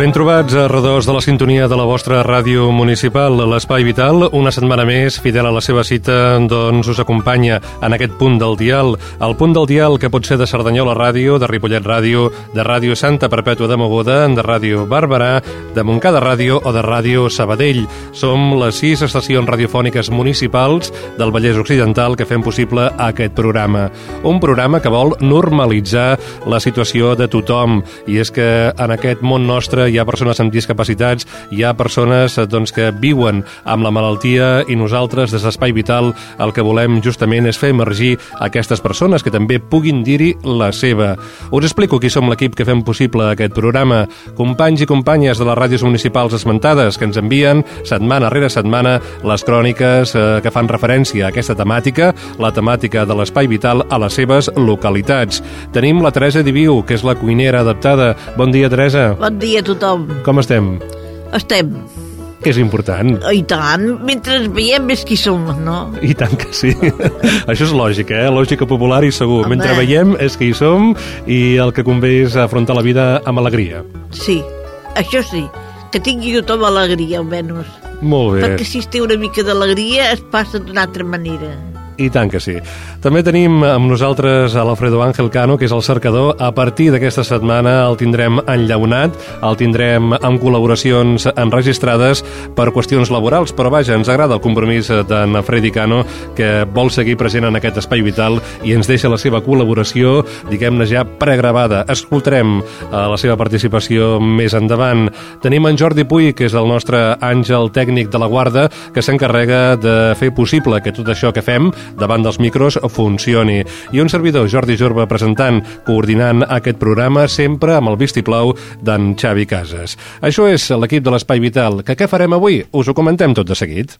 Ben trobats a redors de la sintonia de la vostra ràdio municipal, l'Espai Vital. Una setmana més, fidel a la seva cita, doncs us acompanya en aquest punt del dial. El punt del dial que pot ser de Cerdanyola Ràdio, de Ripollet Ràdio, de Ràdio Santa Perpètua de Mogoda, de Ràdio Barberà, de Montcada Ràdio o de Ràdio Sabadell. Som les sis estacions radiofòniques municipals del Vallès Occidental que fem possible aquest programa. Un programa que vol normalitzar la situació de tothom. I és que en aquest món nostre hi ha persones amb discapacitats, hi ha persones eh, doncs, que viuen amb la malaltia i nosaltres, des d'Espai Vital, el que volem justament és fer emergir aquestes persones que també puguin dir-hi la seva. Us explico qui som l'equip que fem possible aquest programa. Companys i companyes de les ràdios municipals esmentades que ens envien setmana rere setmana les cròniques eh, que fan referència a aquesta temàtica, la temàtica de l'Espai Vital a les seves localitats. Tenim la Teresa Diviu, que és la cuinera adaptada. Bon dia, Teresa. Bon dia a tothom. Com estem? Estem. Que és important. I tant, mentre ens veiem més qui som, no? I tant que sí. Això és lògica, eh? Lògica popular i segur. Home. Mentre veiem és que hi som i el que convé és afrontar la vida amb alegria. Sí, això sí, que tingui tothom alegria, almenys. Molt bé. Perquè si es té una mica d'alegria es passa d'una altra manera. I tant que sí. També tenim amb nosaltres a l'Alfredo Ángel Cano, que és el cercador. A partir d'aquesta setmana el tindrem enllaunat, el tindrem amb col·laboracions enregistrades per qüestions laborals, però vaja, ens agrada el compromís d'en Freddy Cano, que vol seguir present en aquest espai vital i ens deixa la seva col·laboració, diguem-ne ja pregravada. Escoltarem eh, la seva participació més endavant. Tenim en Jordi Puy, que és el nostre àngel tècnic de la Guarda, que s'encarrega de fer possible que tot això que fem davant dels micros funcioni. I un servidor, Jordi Jorba, presentant, coordinant aquest programa, sempre amb el vistiplau d'en Xavi Casas. Això és l'equip de l'Espai Vital. Que què farem avui? Us ho comentem tot de seguit.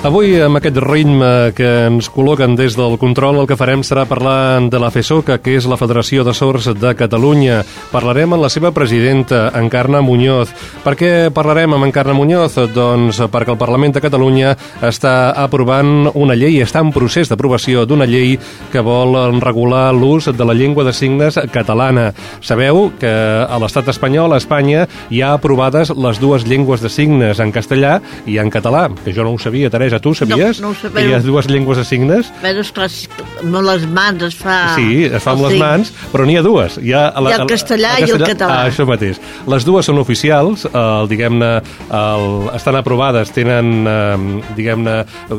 Avui, amb aquest ritme que ens col·loquen des del control, el que farem serà parlar de la FESOCA, que és la Federació de Sords de Catalunya. Parlarem amb la seva presidenta, Encarna Muñoz. Per què parlarem amb Encarna Muñoz? Doncs perquè el Parlament de Catalunya està aprovant una llei, està en procés d'aprovació d'una llei que vol regular l'ús de la llengua de signes catalana. Sabeu que a l'estat espanyol, a Espanya, hi ha aprovades les dues llengües de signes, en castellà i en català, que jo no ho sabia, Teresa, signes, a tu sabies? No, no ho sabeu. Que hi ha dues llengües de signes? Però, esclar, amb les mans es fa... Sí, es fa amb les mans, però n'hi ha dues. Hi ha, la, hi ha el castellà el, castellà i el català. Ah, això mateix. Les dues són oficials, el, diguem-ne, estan aprovades, tenen, ehm, diguem-ne,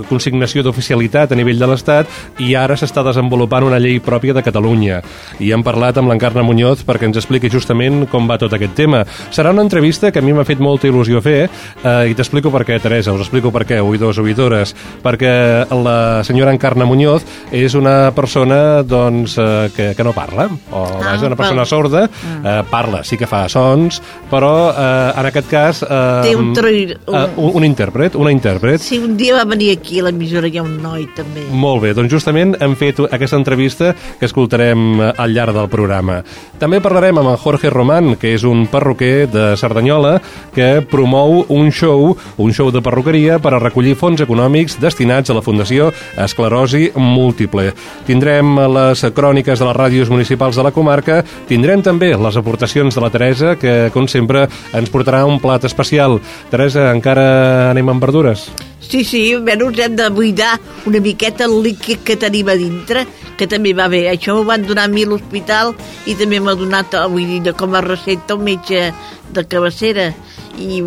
consignació d'oficialitat a nivell de l'Estat i ara s'està desenvolupant una llei pròpia de Catalunya. I hem parlat amb l'Encarna Muñoz perquè ens expliqui justament com va tot aquest tema. Serà una entrevista que a mi m'ha fet molta il·lusió fer eh, i t'explico per què, Teresa, us explico per què, 1 i criatures, perquè la senyora Encarna Muñoz és una persona doncs, eh, que, que no parla, o ah, és una persona sorda, mm. eh, parla, sí que fa sons, però eh, en aquest cas... Eh, Té un, mm, trair, eh, un... Eh, un, un intèrpret, una intèrpret. Sí, un dia va venir aquí a l'emissora, hi ha un noi també. Molt bé, doncs justament hem fet aquesta entrevista que escoltarem eh, al llarg del programa. També parlarem amb en Jorge Román, que és un perruquer de Cerdanyola que promou un show, un show de perruqueria per a recollir fons econòmics destinats a la Fundació Esclerosi Múltiple. Tindrem les cròniques de les ràdios municipals de la comarca, tindrem també les aportacions de la Teresa, que, com sempre, ens portarà un plat especial. Teresa, encara anem amb verdures? Sí, sí, almenys hem de buidar una miqueta el líquid que tenim a dintre, que també va bé. Això m'ho van donar a mi a l'hospital i també m'ha donat, vull dir, com a recepta un metge de cabecera. I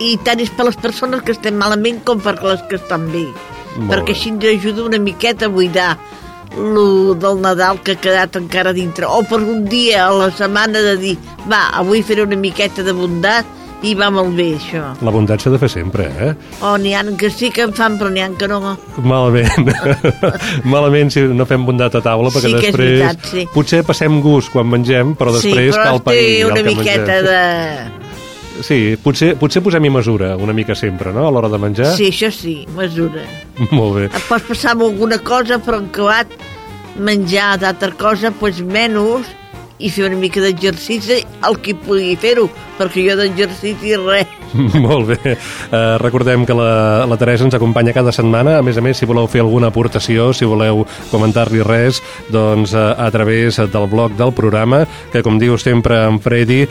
i tant és per les persones que estem malament com per les que estan bé. Molt perquè així ens ajuda una miqueta a buidar lo del Nadal que ha quedat encara dintre. O per un dia a la setmana de dir, va, avui faré una miqueta de bondat i va molt bé, això. La bondat s'ha de fer sempre, eh? O n'hi ha que sí que en fan, però n'hi ha que no. Malament. Malament si no fem bondat a taula, perquè Sí després... veritat, sí. Potser passem gust quan mengem, però després sí, però cal pair el una que miqueta de... Sí, potser, potser posem-hi mesura, una mica sempre, no?, a l'hora de menjar. Sí, això sí, mesura. Molt bé. Et pots passar amb alguna cosa, però en acabat menjar d'altra cosa, doncs menys, i fer una mica d'exercici, el qui pugui fer-ho, perquè jo d'exercici res. Molt bé. Uh, recordem que la, la Teresa ens acompanya cada setmana. A més a més, si voleu fer alguna aportació, si voleu comentar-li res, doncs uh, a través del blog del programa, que com diu sempre en Freddy,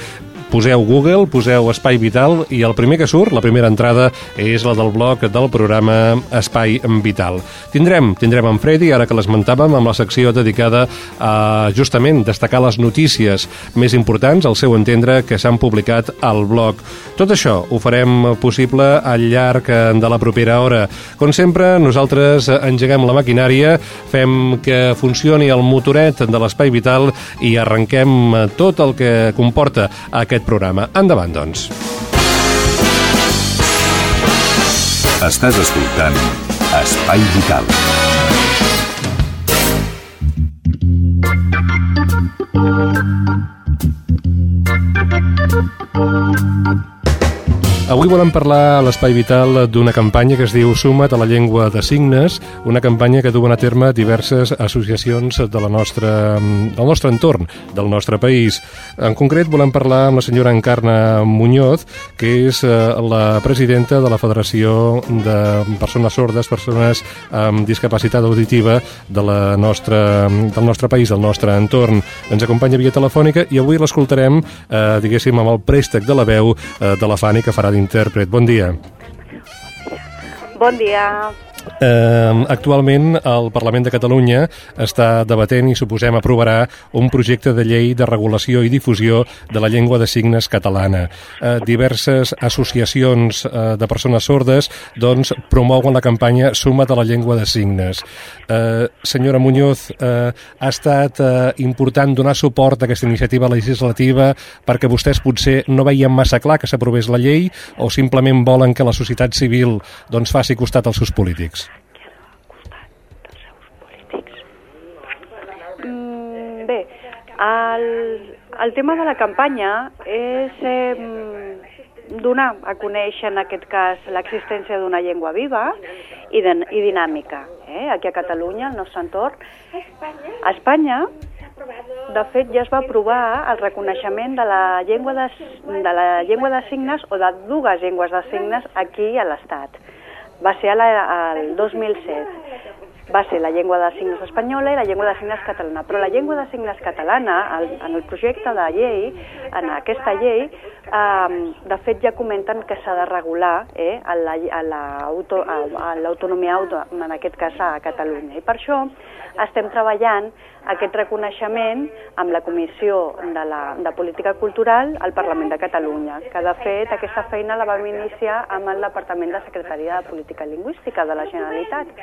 poseu Google, poseu Espai Vital i el primer que surt, la primera entrada, és la del blog del programa Espai Vital. Tindrem, tindrem en Freddy, ara que l'esmentàvem, amb la secció dedicada a justament destacar les notícies més importants, al seu entendre, que s'han publicat al blog. Tot això ho farem possible al llarg eh, de la propera hora. Com sempre, nosaltres engeguem la maquinària, fem que funcioni el motoret de l'Espai Vital i arrenquem eh, tot el que comporta aquest programa. Endavant, doncs. Estàs escoltant Espai Vital. Avui volem parlar a l'Espai Vital d'una campanya que es diu Suma't a la llengua de signes, una campanya que duen a terme diverses associacions de la nostra, del nostre entorn, del nostre país. En concret volem parlar amb la senyora Encarna Muñoz, que és eh, la presidenta de la Federació de Persones Sordes, Persones amb discapacitat auditiva de la nostra, del nostre país, del nostre entorn. Ens acompanya via telefònica i avui l'escoltarem, eh, diguéssim, amb el préstec de la veu eh, de la Fani, que farà d'intèrpret. Bon dia. Bon dia. Eh, actualment el Parlament de Catalunya està debatent i suposem aprovarà un projecte de llei de regulació i difusió de la llengua de signes catalana. Eh, diverses associacions eh, de persones sordes doncs, promouen la campanya Suma't a la llengua de signes. Eh, senyora Muñoz, eh, ha estat eh, important donar suport a aquesta iniciativa legislativa perquè vostès potser no veien massa clar que s'aprovés la llei o simplement volen que la societat civil doncs, faci costat als seus polítics? Mm, bé, el, el tema de la campanya és eh, donar a conèixer, en aquest cas, l'existència d'una llengua viva i, de, i dinàmica. Eh? Aquí a Catalunya, al nostre entorn. A Espanya, de fet, ja es va aprovar el reconeixement de la llengua de, de, la llengua de signes o de dues llengües de signes aquí a l'Estat. Va ser a el 2007 va ser la llengua de signes espanyola i la llengua de signes catalana. Però la llengua de signes catalana, el, en el projecte de llei, en aquesta llei, eh, de fet ja comenten que s'ha de regular eh, a l'autonomia la, auto, en aquest cas a Catalunya. I per això estem treballant aquest reconeixement amb la Comissió de, la, de Política Cultural al Parlament de Catalunya, que de fet aquesta feina la vam iniciar amb el Departament de Secretaria de Política Lingüística de la Generalitat.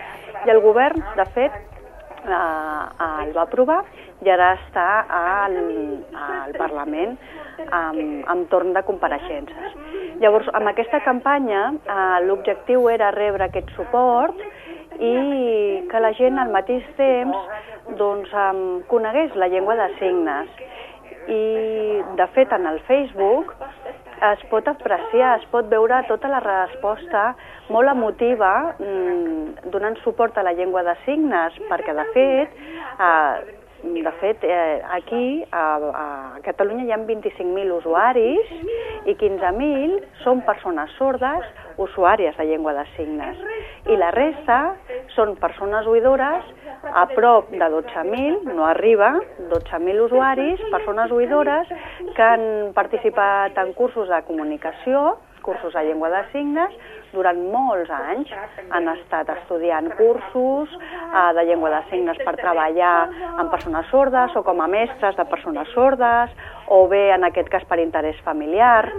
I el govern, de fet, eh, el va aprovar i ara està al, al Parlament amb, amb torn de compareixences. Llavors, amb aquesta campanya, eh, l'objectiu era rebre aquest suport i que la gent al mateix temps doncs, um, conegués la llengua de signes. I, de fet, en el Facebook es pot apreciar, es pot veure tota la resposta molt emotiva mm, donant suport a la llengua de signes, perquè, de fet, eh, de fet, eh, aquí a, a Catalunya hi ha 25.000 usuaris i 15.000 són persones sordes usuàries de llengua de signes. I la resta són persones oïdores a prop de 12.000, no arriba, 12.000 usuaris, persones oïdores que han participat en cursos de comunicació, cursos de llengua de signes, durant molts anys han estat estudiant cursos eh, de llengua de signes per treballar amb persones sordes o com a mestres de persones sordes o bé en aquest cas per interès familiar.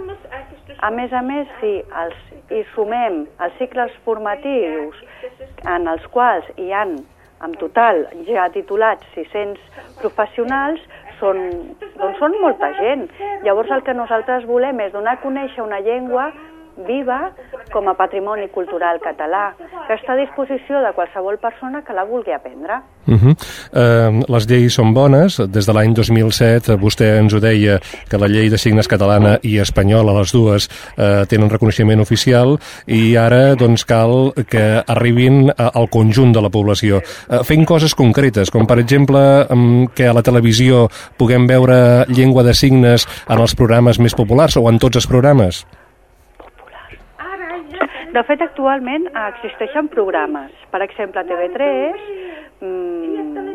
A més a més, si els, hi sumem els cicles formatius en els quals hi han en total ja titulats 600 professionals, són, doncs són molta gent. Llavors el que nosaltres volem és donar a conèixer una llengua viva com a patrimoni cultural català, que està a disposició de qualsevol persona que la vulgui aprendre. Uh -huh. uh, les lleis són bones. Des de l'any 2007 vostè ens ho deia que la llei de signes catalana i espanyola, les dues, uh, tenen reconeixement oficial i ara doncs, cal que arribin al conjunt de la població. Uh, fent coses concretes, com per exemple um, que a la televisió puguem veure llengua de signes en els programes més populars o en tots els programes. De fet, actualment existeixen programes. Per exemple, TV3, mmm,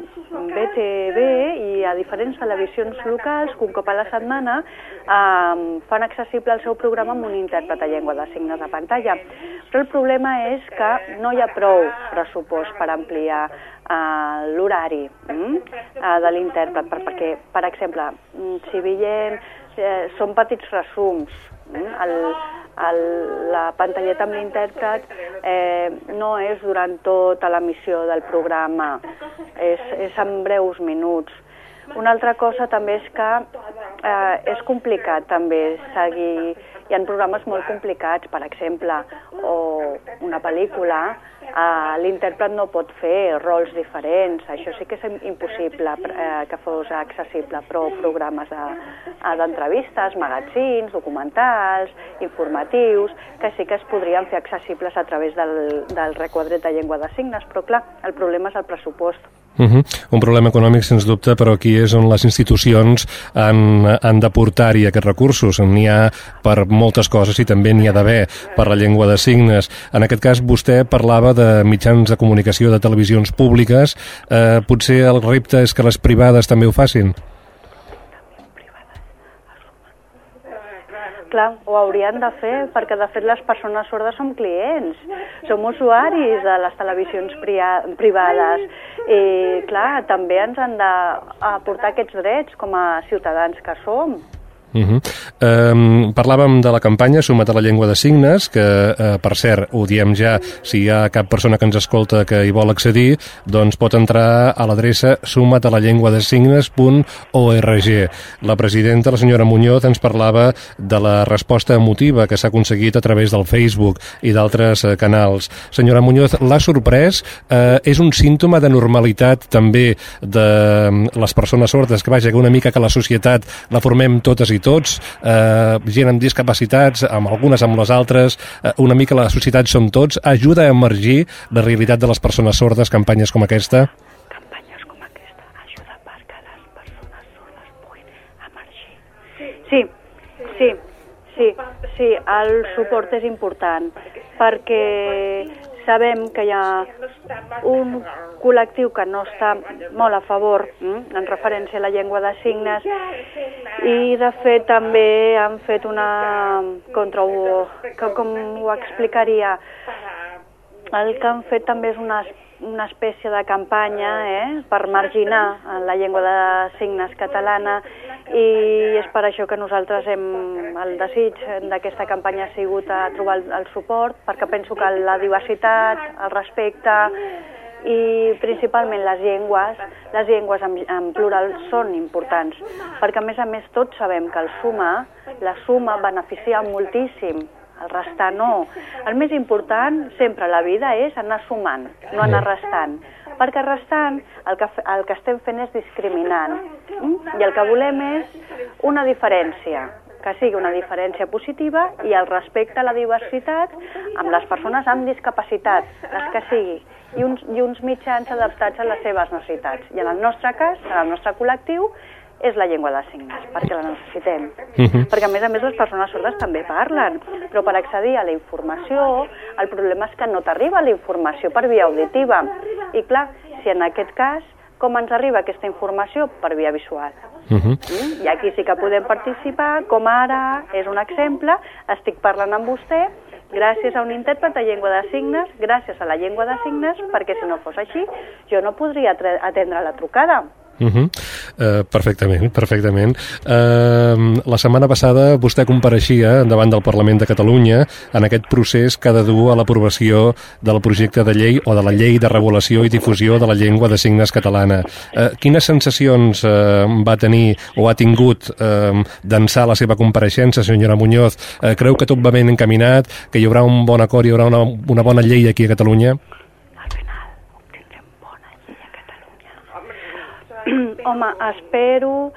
BTV i a diferents televisions locals un cop a la setmana eh, fan accessible el seu programa amb un intèrpret a llengua de signes de pantalla. Però el problema és que no hi ha prou pressupost per ampliar eh, l'horari mm, eh, de l'intèrpret, per, perquè, per exemple, mm, si veiem, eh, són petits resums, mm, el, el, la pantalleta amb l'intèrpret eh, no és durant tota l'emissió del programa, és, és en breus minuts. Una altra cosa també és que eh, és complicat també seguir hi ha programes molt complicats, per exemple, o una pel·lícula, eh, l'intèrpret no pot fer rols diferents, això sí que és impossible eh, que fos accessible, però programes d'entrevistes, de, magatzins, documentals, informatius, que sí que es podrien fer accessibles a través del, del requadret de llengua de signes, però clar, el problema és el pressupost. Uh -huh. Un problema econòmic, sens dubte, però aquí és on les institucions han, han d'aportar-hi aquests recursos. N'hi ha per moltes coses i també n'hi ha d'haver per la llengua de signes. En aquest cas, vostè parlava de mitjans de comunicació de televisions públiques. Eh, potser el repte és que les privades també ho facin? clar, ho haurien de fer, perquè de fet les persones sordes som clients, som usuaris de les televisions privades i clar, també ens han d'aportar aquests drets com a ciutadans que som. Uh -huh. um, parlàvem de la campanya Sumat a la llengua de signes, que, uh, per cert, ho diem ja, si hi ha cap persona que ens escolta que hi vol accedir, doncs pot entrar a l'adreça sumatalalenguadesignes.org. La presidenta, la senyora Muñoz, ens parlava de la resposta emotiva que s'ha aconseguit a través del Facebook i d'altres uh, canals. Senyora Muñoz, l'ha sorprès? Uh, és un símptoma de normalitat també de les persones sordes, que vaja, que una mica que la societat la formem totes i tots, eh, gent amb discapacitats, amb algunes amb les altres, eh, una mica la societat som tots, ajuda a emergir la realitat de les persones sordes, campanyes com aquesta? Campanyes com aquesta ajuda perquè les persones sordes puguin emergir. Sí, sí, sí, sí, el suport és important perquè sabem que hi ha un col·lectiu que no està molt a favor mm, en referència a la llengua de signes i de fet també han fet una contra com ho explicaria el que han fet també és una una espècie de campanya eh, per marginar la llengua de signes catalana i és per això que nosaltres hem, el desig d'aquesta campanya ha sigut a trobar el, el suport perquè penso que la diversitat, el respecte i principalment les llengües, les llengües en, en plural són importants, perquè a més a més tots sabem que el suma, la suma beneficia moltíssim el restar no. El més important sempre a la vida és anar sumant, no anar restant. Perquè restant el que, el que estem fent és discriminant. Mm? I el que volem és una diferència, que sigui una diferència positiva i el respecte a la diversitat amb les persones amb discapacitat, les que sigui, i uns, i uns mitjans adaptats a les seves necessitats. I en el nostre cas, en el nostre col·lectiu, és la llengua de signes, perquè la necessitem. Uh mhm. -huh. Perquè, a més a més, les persones sordes també parlen, però per accedir a la informació, el problema és que no t'arriba la informació per via auditiva. I, clar, si en aquest cas, com ens arriba aquesta informació? Per via visual. Uh mhm. -huh. I aquí sí que podem participar, com ara és un exemple, estic parlant amb vostè, gràcies a un intèrpret de llengua de signes, gràcies a la llengua de signes, perquè si no fos així, jo no podria atendre la trucada Uh -huh. uh, perfectament, perfectament. Uh, la setmana passada vostè compareixia davant del Parlament de Catalunya en aquest procés que ha de dur a l'aprovació del projecte de llei o de la llei de regulació i difusió de la llengua de signes catalana. Uh, quines sensacions uh, va tenir o ha tingut uh, d'ençà la seva compareixença, senyora Muñoz? Uh, creu que tot va ben encaminat, que hi haurà un bon acord, hi haurà una, una bona llei aquí a Catalunya? Home, espero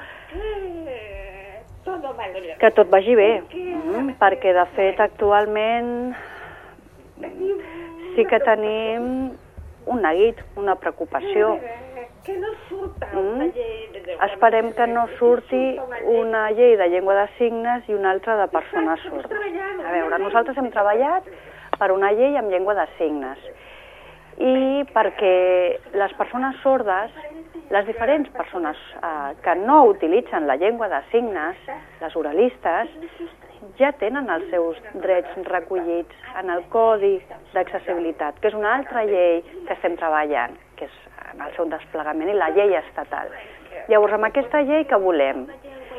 que tot vagi bé, mm, perquè de fet actualment sí que tenim un neguit, una preocupació. Mm. Esperem que no surti una llei de llengua de signes i una altra de persones sordes. A veure, nosaltres hem treballat per una llei amb llengua de signes i perquè les persones sordes les diferents persones eh, que no utilitzen la llengua de signes, les oralistes, ja tenen els seus drets recollits en el Codi d'Accessibilitat, que és una altra llei que estem treballant, que és en el seu desplegament, i la llei estatal. Llavors, amb aquesta llei que volem?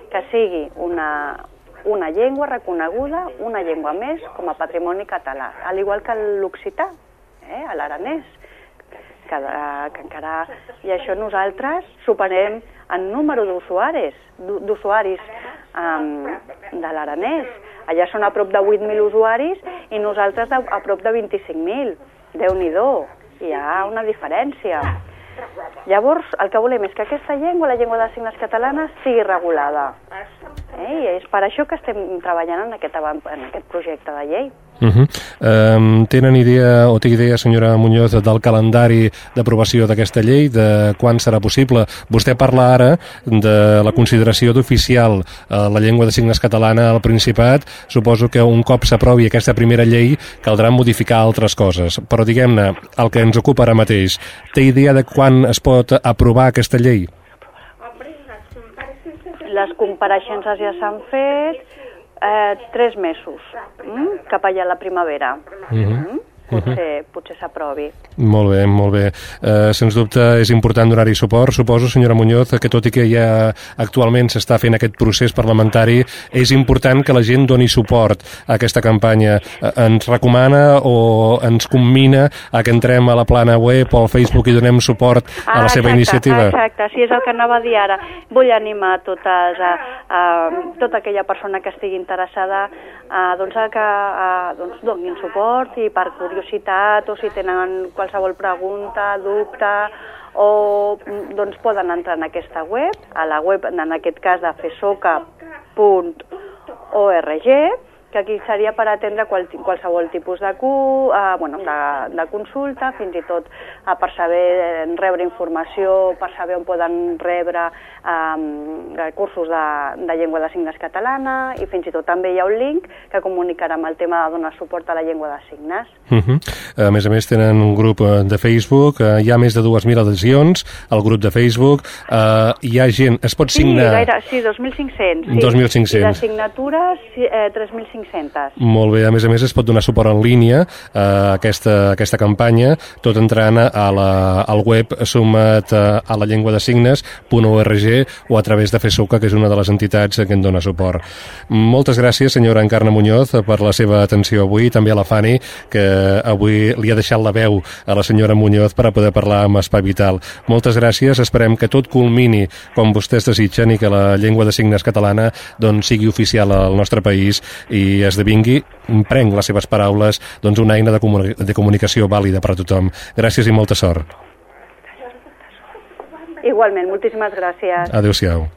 Que sigui una, una llengua reconeguda, una llengua més, com a patrimoni català, al igual que l'occità, eh, l'aranès que, que encara... I això nosaltres superem en número d'usuaris, d'usuaris um, de l'Aranès. Allà són a prop de 8.000 usuaris i nosaltres a prop de 25.000. Déu-n'hi-do, hi ha una diferència. Llavors, el que volem és que aquesta llengua, la llengua de signes catalana, sigui regulada. Eh? I és per això que estem treballant en aquest, en aquest projecte de llei. Uh -huh. um, tenen idea, o té idea, senyora Muñoz, del calendari d'aprovació d'aquesta llei, de quan serà possible? Vostè parla ara de la consideració d'oficial uh, la llengua de signes catalana al Principat. Suposo que un cop s'aprovi aquesta primera llei caldrà modificar altres coses. Però, diguem-ne, el que ens ocupa ara mateix, té idea de quan es pot aprovar aquesta llei? Les compareixences ja s'han fet, Eh, tres mesos, mm? cap allà a la primavera. Uh -huh. mm? Potser, potser s'aprovi. Molt bé, molt bé. Uh, sens dubte és important donar-hi suport. Suposo, senyora Muñoz, que tot i que ja actualment s'està fent aquest procés parlamentari, és important que la gent doni suport a aquesta campanya. Uh, ens recomana o ens commina a que entrem a la plana web o al Facebook i donem suport a la ah, seva exacte, iniciativa? Exacte, sí, és el que anava a dir ara. Vull animar totes, a, a, tota aquella persona que estigui interessada a, doncs, a que a, doncs, donin suport i per curiositat curiositat o si tenen qualsevol pregunta, dubte o doncs poden entrar en aquesta web, a la web en aquest cas de fesoca.org que aquí seria per atendre qual, qualsevol tipus de, cu, eh, bueno, de, de consulta, fins i tot eh, per saber eh, rebre informació, per saber on poden rebre eh, cursos de, de llengua de signes catalana i fins i tot també hi ha un link que comunicarà amb el tema de donar suport a la llengua de signes. Uh mhm. -huh. A més a més tenen un grup eh, de Facebook, eh, hi ha més de 2.000 adhesions al grup de Facebook, eh, hi ha gent, es pot signar... Sí, gaire, sí 2.500. Sí. 2.500. I les signatures, eh, 3.500 500. Molt bé, a més a més es pot donar suport en línia a aquesta, a aquesta campanya, tot entrant a la, al web sumat a la llengua de signes.org o a través de FESUCA, que és una de les entitats que en dona suport. Moltes gràcies, senyora Encarna Muñoz, per la seva atenció avui, també a la Fanny, que avui li ha deixat la veu a la senyora Muñoz per a poder parlar amb Espai Vital. Moltes gràcies, esperem que tot culmini com vostès desitgen i que la llengua de signes catalana doncs, sigui oficial al nostre país i esdevingui, prenc les seves paraules, doncs una eina de, comuni de comunicació vàlida per a tothom. Gràcies i molta sort. Igualment, moltíssimes gràcies. Adéu-siau.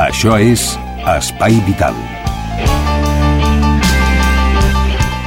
Això és Espai Vital.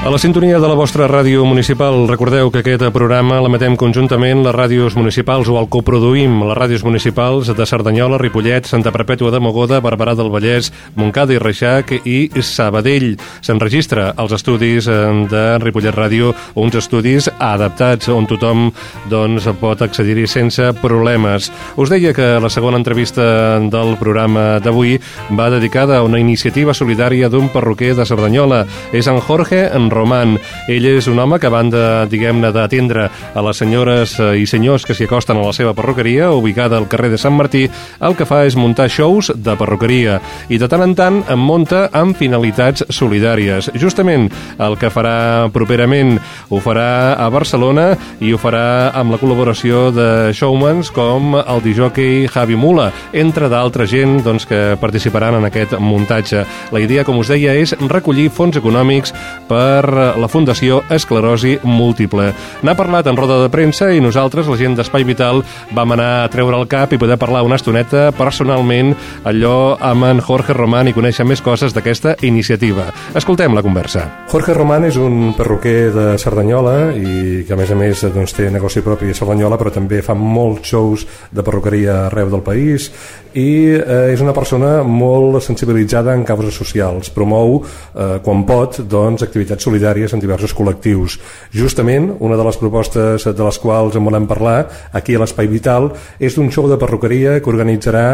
A la sintonia de la vostra ràdio municipal, recordeu que aquest programa l'emetem conjuntament les ràdios municipals o el coproduïm les ràdios municipals de Cerdanyola, Ripollet, Santa Perpètua de Mogoda, Barberà del Vallès, Montcada i Reixac i Sabadell. S'enregistra als estudis eh, de Ripollet Ràdio, uns estudis adaptats on tothom doncs, pot accedir-hi sense problemes. Us deia que la segona entrevista del programa d'avui va dedicada a una iniciativa solidària d'un perruquer de Cerdanyola. És en Jorge en Roman. Ell és un home que, a banda, diguem-ne, d'atendre a les senyores eh, i senyors que s'hi acosten a la seva perruqueria, ubicada al carrer de Sant Martí, el que fa és muntar shows de perruqueria i de tant en tant en munta amb finalitats solidàries. Justament el que farà properament ho farà a Barcelona i ho farà amb la col·laboració de showmans com el disjockey Javi Mula, entre d'altra gent doncs, que participaran en aquest muntatge. La idea, com us deia, és recollir fons econòmics per la Fundació Esclerosi Múltiple. N'ha parlat en roda de premsa i nosaltres, la gent d'Espai Vital, vam anar a treure el cap i poder parlar una estoneta personalment allò amb en Jorge Román i conèixer més coses d'aquesta iniciativa. Escoltem la conversa. Jorge Román és un perruquer de Cerdanyola i que a més a més doncs, té negoci propi a Cerdanyola però també fa molts shows de perruqueria arreu del país i eh, és una persona molt sensibilitzada en causes socials. Promou, eh, quan pot, doncs, activitats solidàries en diversos col·lectius. Justament, una de les propostes de les quals en volem parlar aquí a l'Espai Vital és d'un show de perruqueria que organitzarà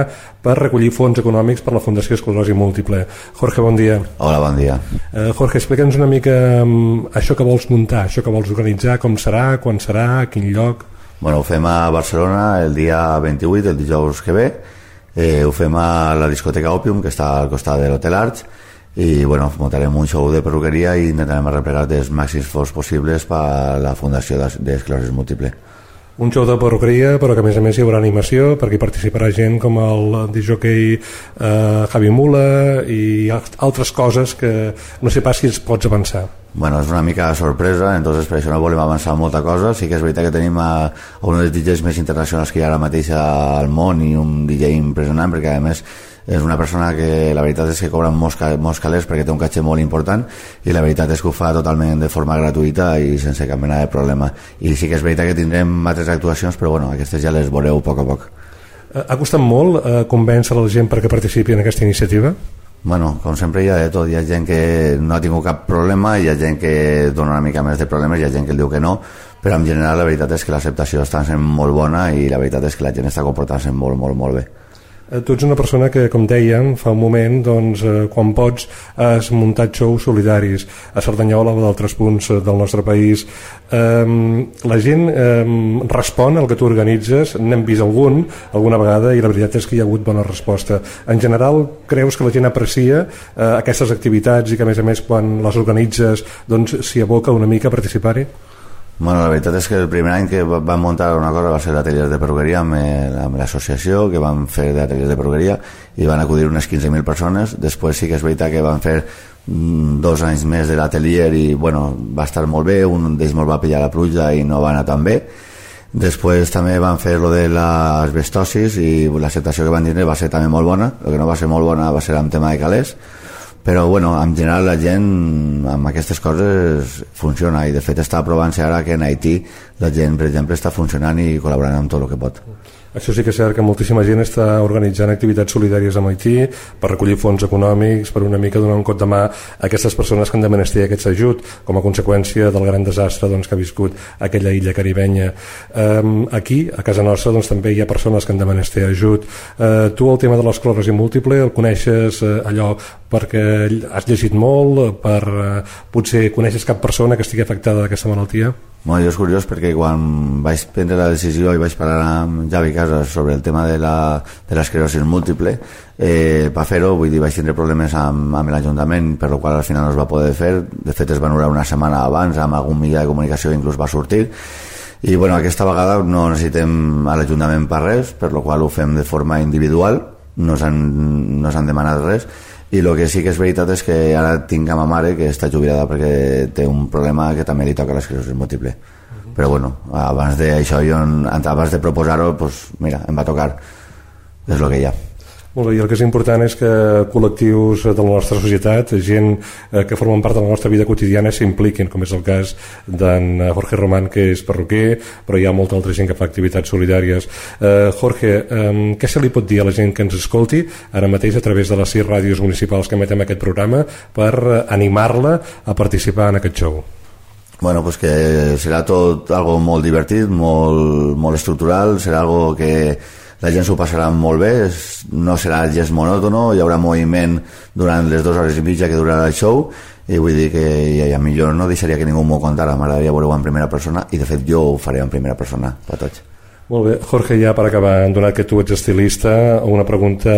per recollir fons econòmics per la Fundació Esclerosi Múltiple. Jorge, bon dia. Hola, bon dia. Eh, Jorge, explica'ns una mica um, això que vols muntar, això que vols organitzar, com serà, quan serà, a quin lloc... Bueno, ho fem a Barcelona el dia 28, el dijous que ve, eh, ho fem a la discoteca Opium, que està al costat de l'Hotel Arts, i bueno, muntarem un show de perruqueria i intentarem arreplegar els màxims fons possibles per a la Fundació d'Esclerosis Múltiple. Un show de perruqueria, però que a més a més hi haurà animació, perquè hi participarà gent com el disjockey eh, Javi Mula i altres coses que no sé pas si ens pots avançar. Bueno, és una mica sorpresa, entonces per això no volem avançar molta cosa. Sí que és veritat que tenim a, a un dels DJs més internacionals que hi ha ara mateix al món i un DJ impressionant, perquè a més és una persona que la veritat és que cobra molts, molts calés perquè té un catxer molt important i la veritat és que ho fa totalment de forma gratuïta i sense cap mena de problema. I sí que és veritat que tindrem altres actuacions, però bueno, aquestes ja les veureu a poc a poc. Eh, ha costat molt eh, convèncer la gent perquè participi en aquesta iniciativa? Bueno, com sempre hi ha de tot, hi ha gent que no ha tingut cap problema, hi ha gent que dona una mica més de problemes, hi ha gent que diu que no, però en general la veritat és que l'acceptació està sent molt bona i la veritat és que la gent està comportant-se molt, molt, molt bé. Eh, tu ets una persona que, com dèiem, fa un moment, doncs, eh, quan pots, has muntat shows solidaris a Cerdanyola o d'altres punts eh, del nostre país. Eh, la gent eh, respon al que tu organitzes, n'hem vist algun, alguna vegada, i la veritat és que hi ha hagut bona resposta. En general, creus que la gent aprecia eh, aquestes activitats i que, a més a més, quan les organitzes, doncs, s'hi aboca una mica a participar-hi? Bueno, la veritat és que el primer any que vam muntar una cosa va ser l'atelier de perruqueria amb, amb l'associació que vam fer d'atelier de perruqueria i van acudir unes 15.000 persones. Després sí que és veritat que van fer mm, dos anys més de l'atelier i bueno, va estar molt bé, un d'ells molt va pillar la pluja i no va anar tan bé. Després també van fer lo de l'asbestosis i l'acceptació que van tindre va ser també molt bona. El que no va ser molt bona va ser amb tema de calés però bueno, en general la gent amb aquestes coses funciona i de fet està provant-se ara que en Haití la gent per exemple està funcionant i col·laborant amb tot el que pot això sí que és cert que moltíssima gent està organitzant activitats solidàries a Haití per recollir fons econòmics, per una mica donar un cop de mà a aquestes persones que han de menester aquest ajut com a conseqüència del gran desastre doncs, que ha viscut aquella illa caribenya. Um, aquí, a casa nostra, doncs, també hi ha persones que han de menester ajut. Uh, tu el tema de l'esclerosi múltiple el coneixes uh, allò perquè has llegit molt, per uh, potser coneixes cap persona que estigui afectada d'aquesta malaltia? Bueno, jo és curiós perquè quan vaig prendre la decisió i vaig parlar amb Javi Casas sobre el tema de l'esclerosi múltiple, eh, per fer-ho, vull dir, vaig tindre problemes amb, amb l'Ajuntament, per lo qual al final no es va poder fer. De fet, es van orar una setmana abans, amb algun mitjà de comunicació inclús va sortir. I bueno, aquesta vegada no necessitem a l'Ajuntament per res, per lo qual ho fem de forma individual, no s'han no demanat res, i el que sí que és veritat és que ara tinc a ma mare que està jubilada perquè té un problema que també li toca l'esclerosi múltiple. Uh -huh. però bueno, abans d'això jo abans de proposar-ho, pues, mira, em va tocar. És el que hi ha molt bé, i el que és important és que col·lectius de la nostra societat, gent eh, que formen part de la nostra vida quotidiana s'impliquin, com és el cas d'en Jorge Román, que és perruquer, però hi ha molta altra gent que fa activitats solidàries. Eh, Jorge, eh, què se li pot dir a la gent que ens escolti ara mateix a través de les sis ràdios municipals que emetem aquest programa per eh, animar-la a participar en aquest show? Bueno, pues que serà tot algo molt divertit, molt, molt estructural, serà algo que la gent s'ho passarà molt bé, no serà gens monòtono, hi haurà moviment durant les dues hores i mitja que durarà el show i vull dir que i, a millor no deixaria que ningú m'ho contara m'agradaria veure-ho en primera persona i de fet jo ho faré en primera persona per tots molt bé, Jorge, ja per acabar, donat que tu ets estilista, una pregunta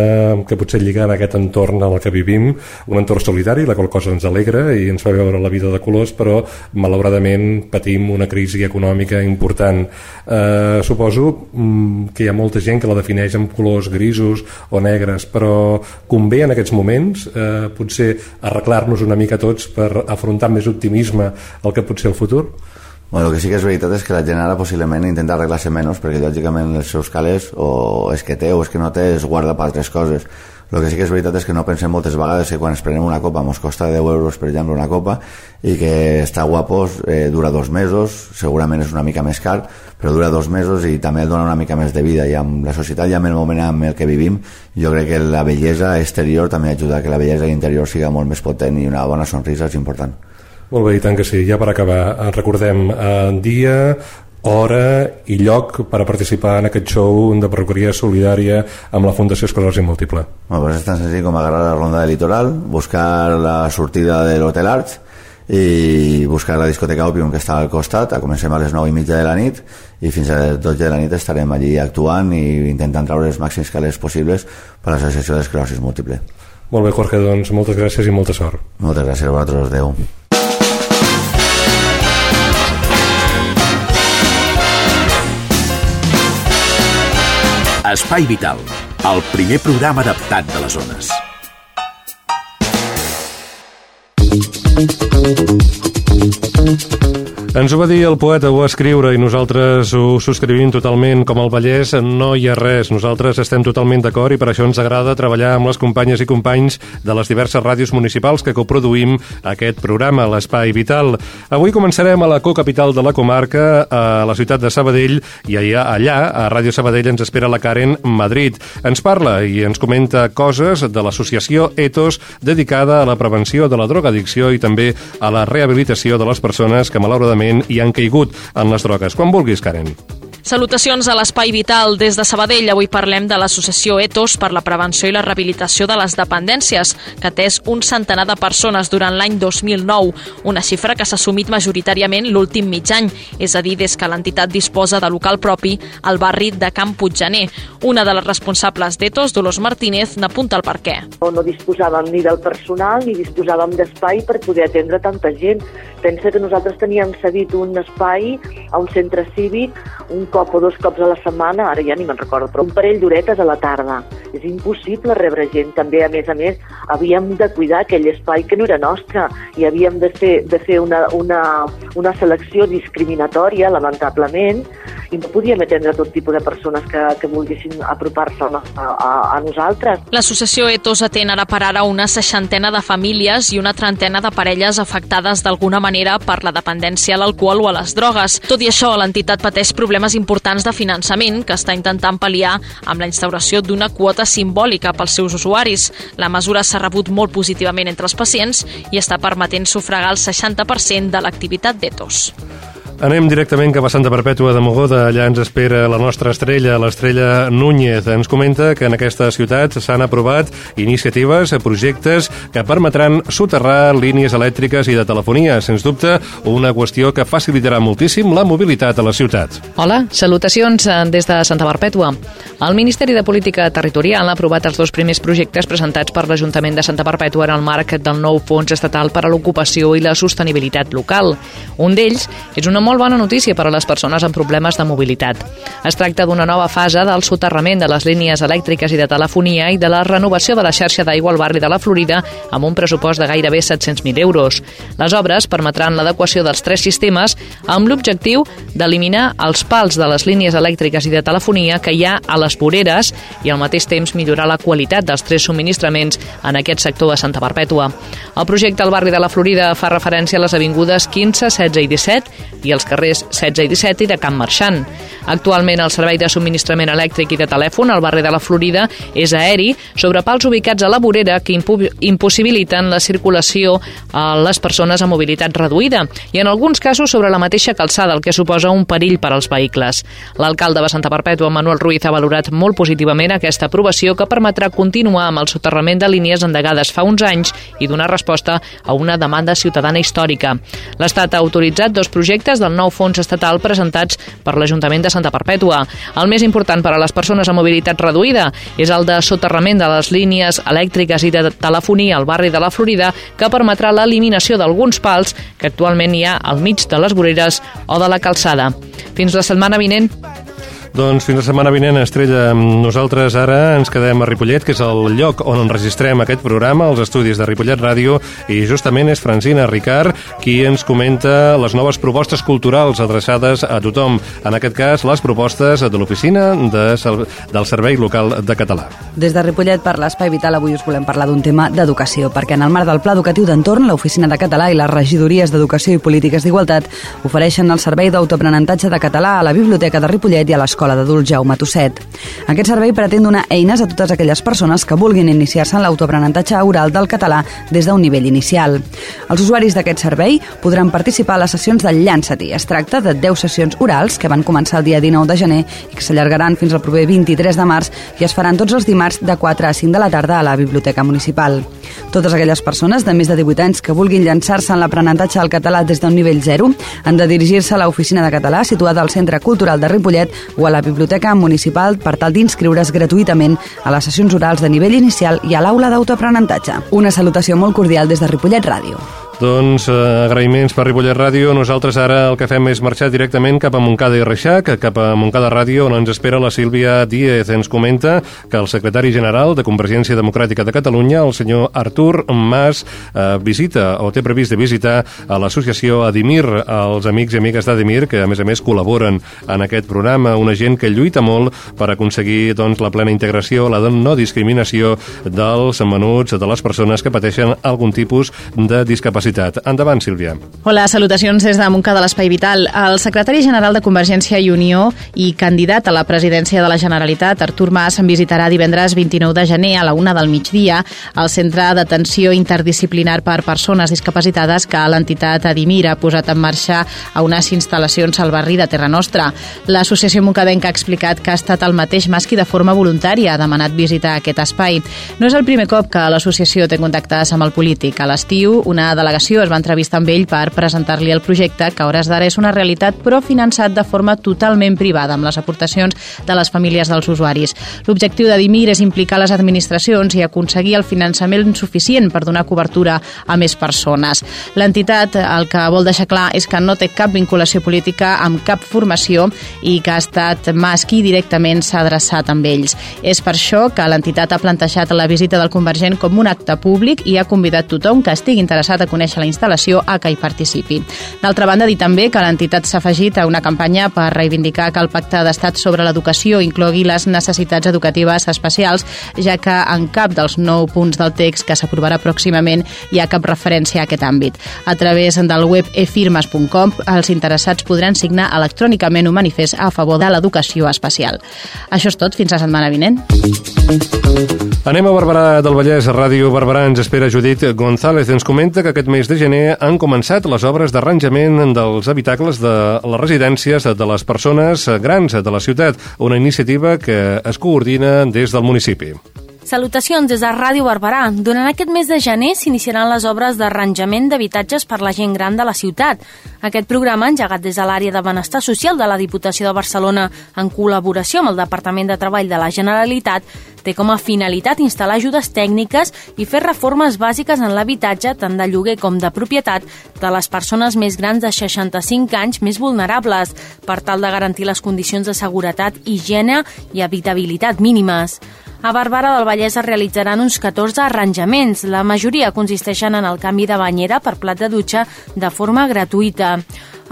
que potser lliga en aquest entorn en el que vivim, un entorn solidari, la qual cosa ens alegra i ens fa veure la vida de colors, però malauradament patim una crisi econòmica important. Eh, suposo mm, que hi ha molta gent que la defineix amb colors grisos o negres, però convé en aquests moments eh, potser arreglar-nos una mica tots per afrontar amb més optimisme el que pot ser el futur? Bueno, el que sí que és veritat és que la gent ara possiblement intenta arreglar-se menys perquè lògicament els seus calés o és que té o és que no té es guarda per altres coses. El que sí que és veritat és que no pensem moltes vegades que quan es prenem una copa ens costa 10 euros, per exemple, una copa i que està guapos, eh, dura dos mesos, segurament és una mica més car, però dura dos mesos i també dona una mica més de vida i amb la societat i amb el moment en el que vivim jo crec que la bellesa exterior també ajuda que la bellesa interior siga molt més potent i una bona sonrisa és important. Molt bé, i tant que sí. Ja per acabar, eh, recordem eh, dia, hora i lloc per a participar en aquest show de perruqueria solidària amb la Fundació Esclerosi Múltiple. Bueno, pues és tan senzill com agarrar la ronda de litoral, buscar la sortida de l'Hotel Arts i buscar la discoteca Opium que està al costat, a comencem a les 9 i mitja de la nit i fins a les 12 de la nit estarem allí actuant i intentant treure els màxims calés possibles per a l'Associació d'Esclerosis Múltiple. Molt bé, Jorge, doncs moltes gràcies i molta sort. Moltes gràcies a vosaltres, adeu. Espai Vital, el primer programa adaptat de les zones. Ens ho va dir el poeta, ho va escriure i nosaltres ho subscrivim totalment. Com el Vallès no hi ha res. Nosaltres estem totalment d'acord i per això ens agrada treballar amb les companyes i companys de les diverses ràdios municipals que coproduïm aquest programa, l'Espai Vital. Avui començarem a la cocapital de la comarca, a la ciutat de Sabadell, i allà, allà a Ràdio Sabadell, ens espera la Karen Madrid. Ens parla i ens comenta coses de l'associació ETOS dedicada a la prevenció de la drogadicció i també a la rehabilitació de les persones que malauradament malauradament hi han caigut en les drogues. Quan vulguis, Karen. Salutacions a l'Espai Vital des de Sabadell. Avui parlem de l'associació ETOS per la prevenció i la rehabilitació de les dependències, que atès un centenar de persones durant l'any 2009, una xifra que s'ha assumit majoritàriament l'últim mig any, és a dir, des que l'entitat disposa de local propi al barri de Camp Puiggener. Una de les responsables d'ETOS, Dolors Martínez, n'apunta el per què. No, no disposàvem ni del personal ni disposàvem d'espai per poder atendre tanta gent. Pensa que nosaltres teníem cedit un espai a un centre cívic un cop o dos cops a la setmana, ara ja ni me'n recordo, però un parell d'horetes a la tarda. És impossible rebre gent. També, a més a més, havíem de cuidar aquell espai que no era nostre i havíem de fer, de fer una, una, una selecció discriminatòria, lamentablement, i no podíem atendre tot tipus de persones que, que volguessin apropar-se a, a, a nosaltres. L'associació ETOS atén ara per ara una seixantena de famílies i una trentena de parelles afectades d'alguna manera per la dependència a l'alcohol o a les drogues. Tot i això, l'entitat pateix problemes importants de finançament que està intentant pal·liar amb la instauració d'una quota simbòlica pels seus usuaris. La mesura s'ha rebut molt positivament entre els pacients i està permetent sufragar el 60% de l'activitat d'ETOS. Anem directament cap a Santa Perpètua de Mogoda. Allà ens espera la nostra estrella, l'estrella Núñez. Ens comenta que en aquesta ciutat s'han aprovat iniciatives, projectes que permetran soterrar línies elèctriques i de telefonia. Sens dubte, una qüestió que facilitarà moltíssim la mobilitat a la ciutat. Hola, salutacions eh, des de Santa Perpètua. El Ministeri de Política Territorial ha aprovat els dos primers projectes presentats per l'Ajuntament de Santa Perpètua en el marc del nou Fons Estatal per a l'Ocupació i la Sostenibilitat Local. Un d'ells és una molt molt bona notícia per a les persones amb problemes de mobilitat. Es tracta d'una nova fase del soterrament de les línies elèctriques i de telefonia i de la renovació de la xarxa d'aigua al barri de la Florida amb un pressupost de gairebé 700.000 euros. Les obres permetran l'adequació dels tres sistemes amb l'objectiu d'eliminar els pals de les línies elèctriques i de telefonia que hi ha a les voreres i al mateix temps millorar la qualitat dels tres subministraments en aquest sector de Santa Perpètua. El projecte al barri de la Florida fa referència a les avingudes 15, 16 i 17 i els carrers 16 i 17 i de Camp Marxant. Actualment el servei de subministrament elèctric i de telèfon al barri de la Florida és aeri sobre pals ubicats a la vorera que impossibiliten la circulació a les persones amb mobilitat reduïda i en alguns casos sobre la mateixa calçada, el que suposa un perill per als vehicles. L'alcalde de Santa Perpètua, Manuel Ruiz, ha valorat molt positivament aquesta aprovació que permetrà continuar amb el soterrament de línies endegades fa uns anys i donar resposta a una demanda ciutadana històrica. L'Estat ha autoritzat dos projectes del nou fons estatal presentats per l'Ajuntament de Santa Perpètua. El més important per a les persones amb mobilitat reduïda és el de soterrament de les línies elèctriques i de telefonia al barri de la Florida que permetrà l'eliminació d'alguns pals que actualment hi ha al mig de les voreres o de la calçada. Fins la setmana vinent. Doncs fins la setmana vinent, Estrella. Nosaltres ara ens quedem a Ripollet, que és el lloc on enregistrem aquest programa, els estudis de Ripollet Ràdio, i justament és Francina Ricard qui ens comenta les noves propostes culturals adreçades a tothom. En aquest cas, les propostes de l'oficina de, del Servei Local de Català. Des de Ripollet per l'Espai Vital avui us volem parlar d'un tema d'educació, perquè en el marc del Pla Educatiu d'Entorn, l'Oficina de Català i les regidories d'Educació i Polítiques d'Igualtat ofereixen el servei d'autoaprenentatge de català a la Biblioteca de Ripollet i a l'Escola l'Escola d'Adults Jaume Tosset. Aquest servei pretén donar eines a totes aquelles persones que vulguin iniciar-se en l'autoaprenentatge oral del català des d'un nivell inicial. Els usuaris d'aquest servei podran participar a les sessions del Llançati. Es tracta de 10 sessions orals que van començar el dia 19 de gener i que s'allargaran fins al proper 23 de març i es faran tots els dimarts de 4 a 5 de la tarda a la Biblioteca Municipal. Totes aquelles persones de més de 18 anys que vulguin llançar-se en l'aprenentatge del català des d'un nivell 0 han de dirigir-se a l'oficina de català situada al Centre Cultural de Ripollet o a la Biblioteca Municipal per tal d'inscriure's gratuïtament a les sessions orals de nivell inicial i a l'aula d'autoaprenentatge. Una salutació molt cordial des de Ripollet Ràdio. Doncs eh, agraïments per Ripollet Ràdio. Nosaltres ara el que fem és marxar directament cap a Montcada i Reixac, cap a Montcada Ràdio, on ens espera la Sílvia Díez. Ens comenta que el secretari general de Convergència Democràtica de Catalunya, el senyor Artur Mas, eh, visita o té previst de visitar a l'associació Adimir, els amics i amigues d'Adimir, que a més a més col·laboren en aquest programa, una gent que lluita molt per aconseguir doncs, la plena integració, la no discriminació dels menuts, de les persones que pateixen algun tipus de discapacitat Universitat. Endavant, Sílvia. Hola, salutacions des de Montcada de l'Espai Vital. El secretari general de Convergència i Unió i candidat a la presidència de la Generalitat, Artur Mas, en visitarà divendres 29 de gener a la una del migdia al Centre d'Atenció Interdisciplinar per Persones Discapacitades que l'entitat Adimir ha posat en marxa a unes instal·lacions al barri de Terra Nostra. L'associació Moncadenca ha explicat que ha estat el mateix Mas qui de forma voluntària ha demanat visitar aquest espai. No és el primer cop que l'associació té contactes amb el polític. A l'estiu, una delegació delegació es va entrevistar amb ell per presentar-li el projecte, que a hores d'ara és una realitat, però finançat de forma totalment privada, amb les aportacions de les famílies dels usuaris. L'objectiu de Dimir és implicar les administracions i aconseguir el finançament suficient per donar cobertura a més persones. L'entitat el que vol deixar clar és que no té cap vinculació política amb cap formació i que ha estat Mas qui directament s'ha adreçat amb ells. És per això que l'entitat ha plantejat la visita del Convergent com un acte públic i ha convidat tothom que estigui interessat a conèixer la instal·lació a que hi participi. D'altra banda, dir també que l'entitat s'ha afegit a una campanya per reivindicar que el Pacte d'Estat sobre l'Educació inclogui les necessitats educatives especials, ja que en cap dels nou punts del text que s'aprovarà pròximament hi ha cap referència a aquest àmbit. A través del web efirmes.com els interessats podran signar electrònicament un manifest a favor de l'educació especial. Això és tot, fins la setmana vinent. Anem a Barberà del Vallès, a Ràdio Barberà ens espera Judit González. Ens comenta que aquest mes de gener han començat les obres d'arranjament dels habitacles de les residències de les persones grans de la ciutat, una iniciativa que es coordina des del municipi. Salutacions des de Ràdio Barberà. Durant aquest mes de gener s'iniciaran les obres d'arranjament d'habitatges per la gent gran de la ciutat. Aquest programa, engegat des de l'àrea de benestar social de la Diputació de Barcelona en col·laboració amb el Departament de Treball de la Generalitat, té com a finalitat instal·lar ajudes tècniques i fer reformes bàsiques en l'habitatge, tant de lloguer com de propietat, de les persones més grans de 65 anys més vulnerables, per tal de garantir les condicions de seguretat, higiene i habitabilitat mínimes. A Barberà del Vallès es realitzaran uns 14 arranjaments. La majoria consisteixen en el canvi de banyera per plat de dutxa de forma gratuïta.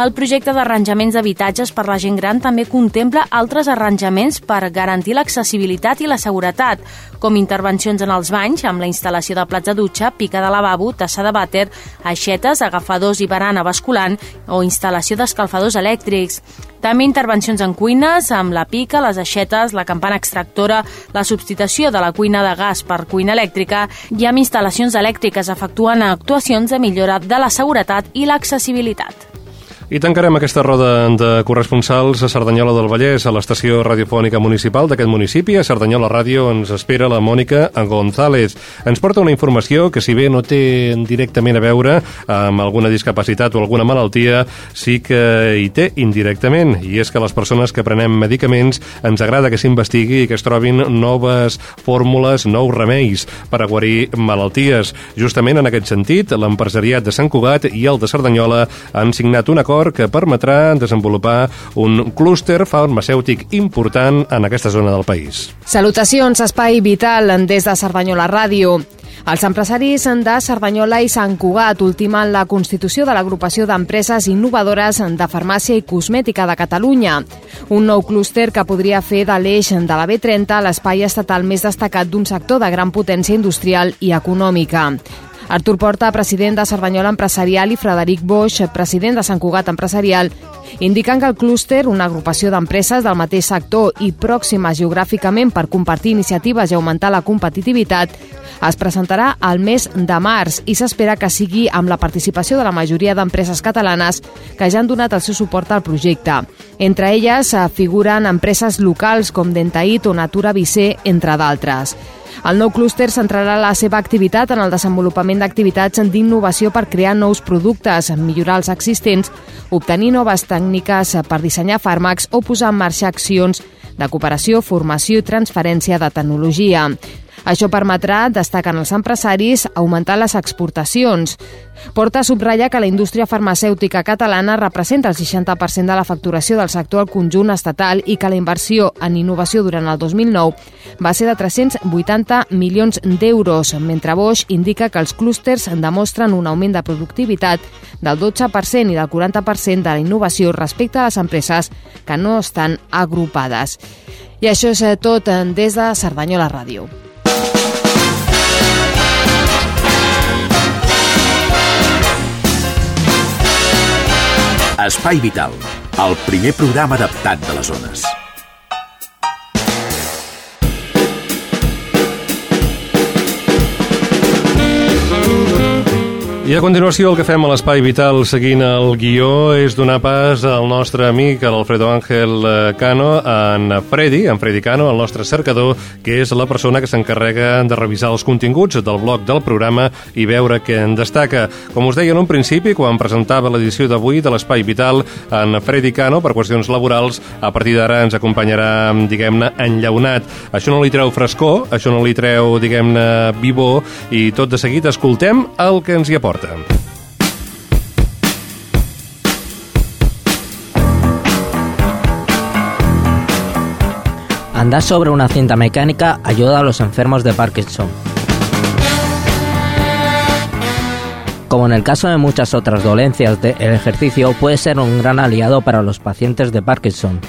El projecte d'arranjaments d'habitatges per la gent gran també contempla altres arranjaments per garantir l'accessibilitat i la seguretat, com intervencions en els banys, amb la instal·lació de plats de dutxa, pica de lavabo, tassa de vàter, aixetes, agafadors i barana basculant o instal·lació d'escalfadors elèctrics. També intervencions en cuines, amb la pica, les aixetes, la campana extractora, la substitució de la cuina de gas per cuina elèctrica i amb instal·lacions elèctriques efectuant actuacions de millora de la seguretat i l'accessibilitat. I tancarem aquesta roda de corresponsals a Cerdanyola del Vallès, a l'estació radiofònica municipal d'aquest municipi. A Cerdanyola Ràdio ens espera la Mònica González. Ens porta una informació que, si bé no té directament a veure amb alguna discapacitat o alguna malaltia, sí que hi té indirectament. I és que les persones que prenem medicaments ens agrada que s'investigui i que es trobin noves fórmules, nous remeis per a guarir malalties. Justament en aquest sentit, l'empresariat de Sant Cugat i el de Cerdanyola han signat un acord acord que permetrà desenvolupar un clúster farmacèutic important en aquesta zona del país. Salutacions, Espai Vital, des de Cerdanyola Ràdio. Els empresaris de Cerdanyola i Sant Cugat ultimen la constitució de l'agrupació d'empreses innovadores de farmàcia i cosmètica de Catalunya. Un nou clúster que podria fer de l'eix de la B30 l'espai estatal més destacat d'un sector de gran potència industrial i econòmica. Artur Porta, president de Cerdanyola Empresarial, i Frederic Boix, president de Sant Cugat Empresarial, indiquen que el clúster, una agrupació d'empreses del mateix sector i pròximes geogràficament per compartir iniciatives i augmentar la competitivitat, es presentarà al mes de març i s'espera que sigui amb la participació de la majoria d'empreses catalanes que ja han donat el seu suport al projecte. Entre elles eh, figuren empreses locals com Dentaït o Natura Vicé, entre d'altres. El nou clúster centrarà la seva activitat en el desenvolupament d'activitats d'innovació per crear nous productes, millorar els existents, obtenir noves tècniques per dissenyar fàrmacs o posar en marxa accions de cooperació, formació i transferència de tecnologia. Això permetrà, destaquen els empresaris, augmentar les exportacions. Porta subratlla que la indústria farmacèutica catalana representa el 60% de la facturació del sector al conjunt estatal i que la inversió en innovació durant el 2009 va ser de 380 milions d'euros, mentre Bosch indica que els clústers demostren un augment de productivitat del 12% i del 40% de la innovació respecte a les empreses que no estan agrupades. I això és tot des de Cerdanyola Ràdio. Espai Vital, el primer programa adaptat de les zones. I a continuació el que fem a l'Espai Vital seguint el guió és donar pas al nostre amic, l'Alfredo Ángel eh, Cano, en Freddy, en Freddy Cano, el nostre cercador, que és la persona que s'encarrega de revisar els continguts del bloc del programa i veure què en destaca. Com us deia en un principi, quan presentava l'edició d'avui de l'Espai Vital, en Freddy Cano, per qüestions laborals, a partir d'ara ens acompanyarà, diguem-ne, enllaunat. Això no li treu frescor, això no li treu, diguem-ne, vivor, i tot de seguit escoltem el que ens hi aporta Andar sobre una cinta mecánica ayuda a los enfermos de Parkinson. Como en el caso de muchas otras dolencias, el ejercicio puede ser un gran aliado para los pacientes de Parkinson.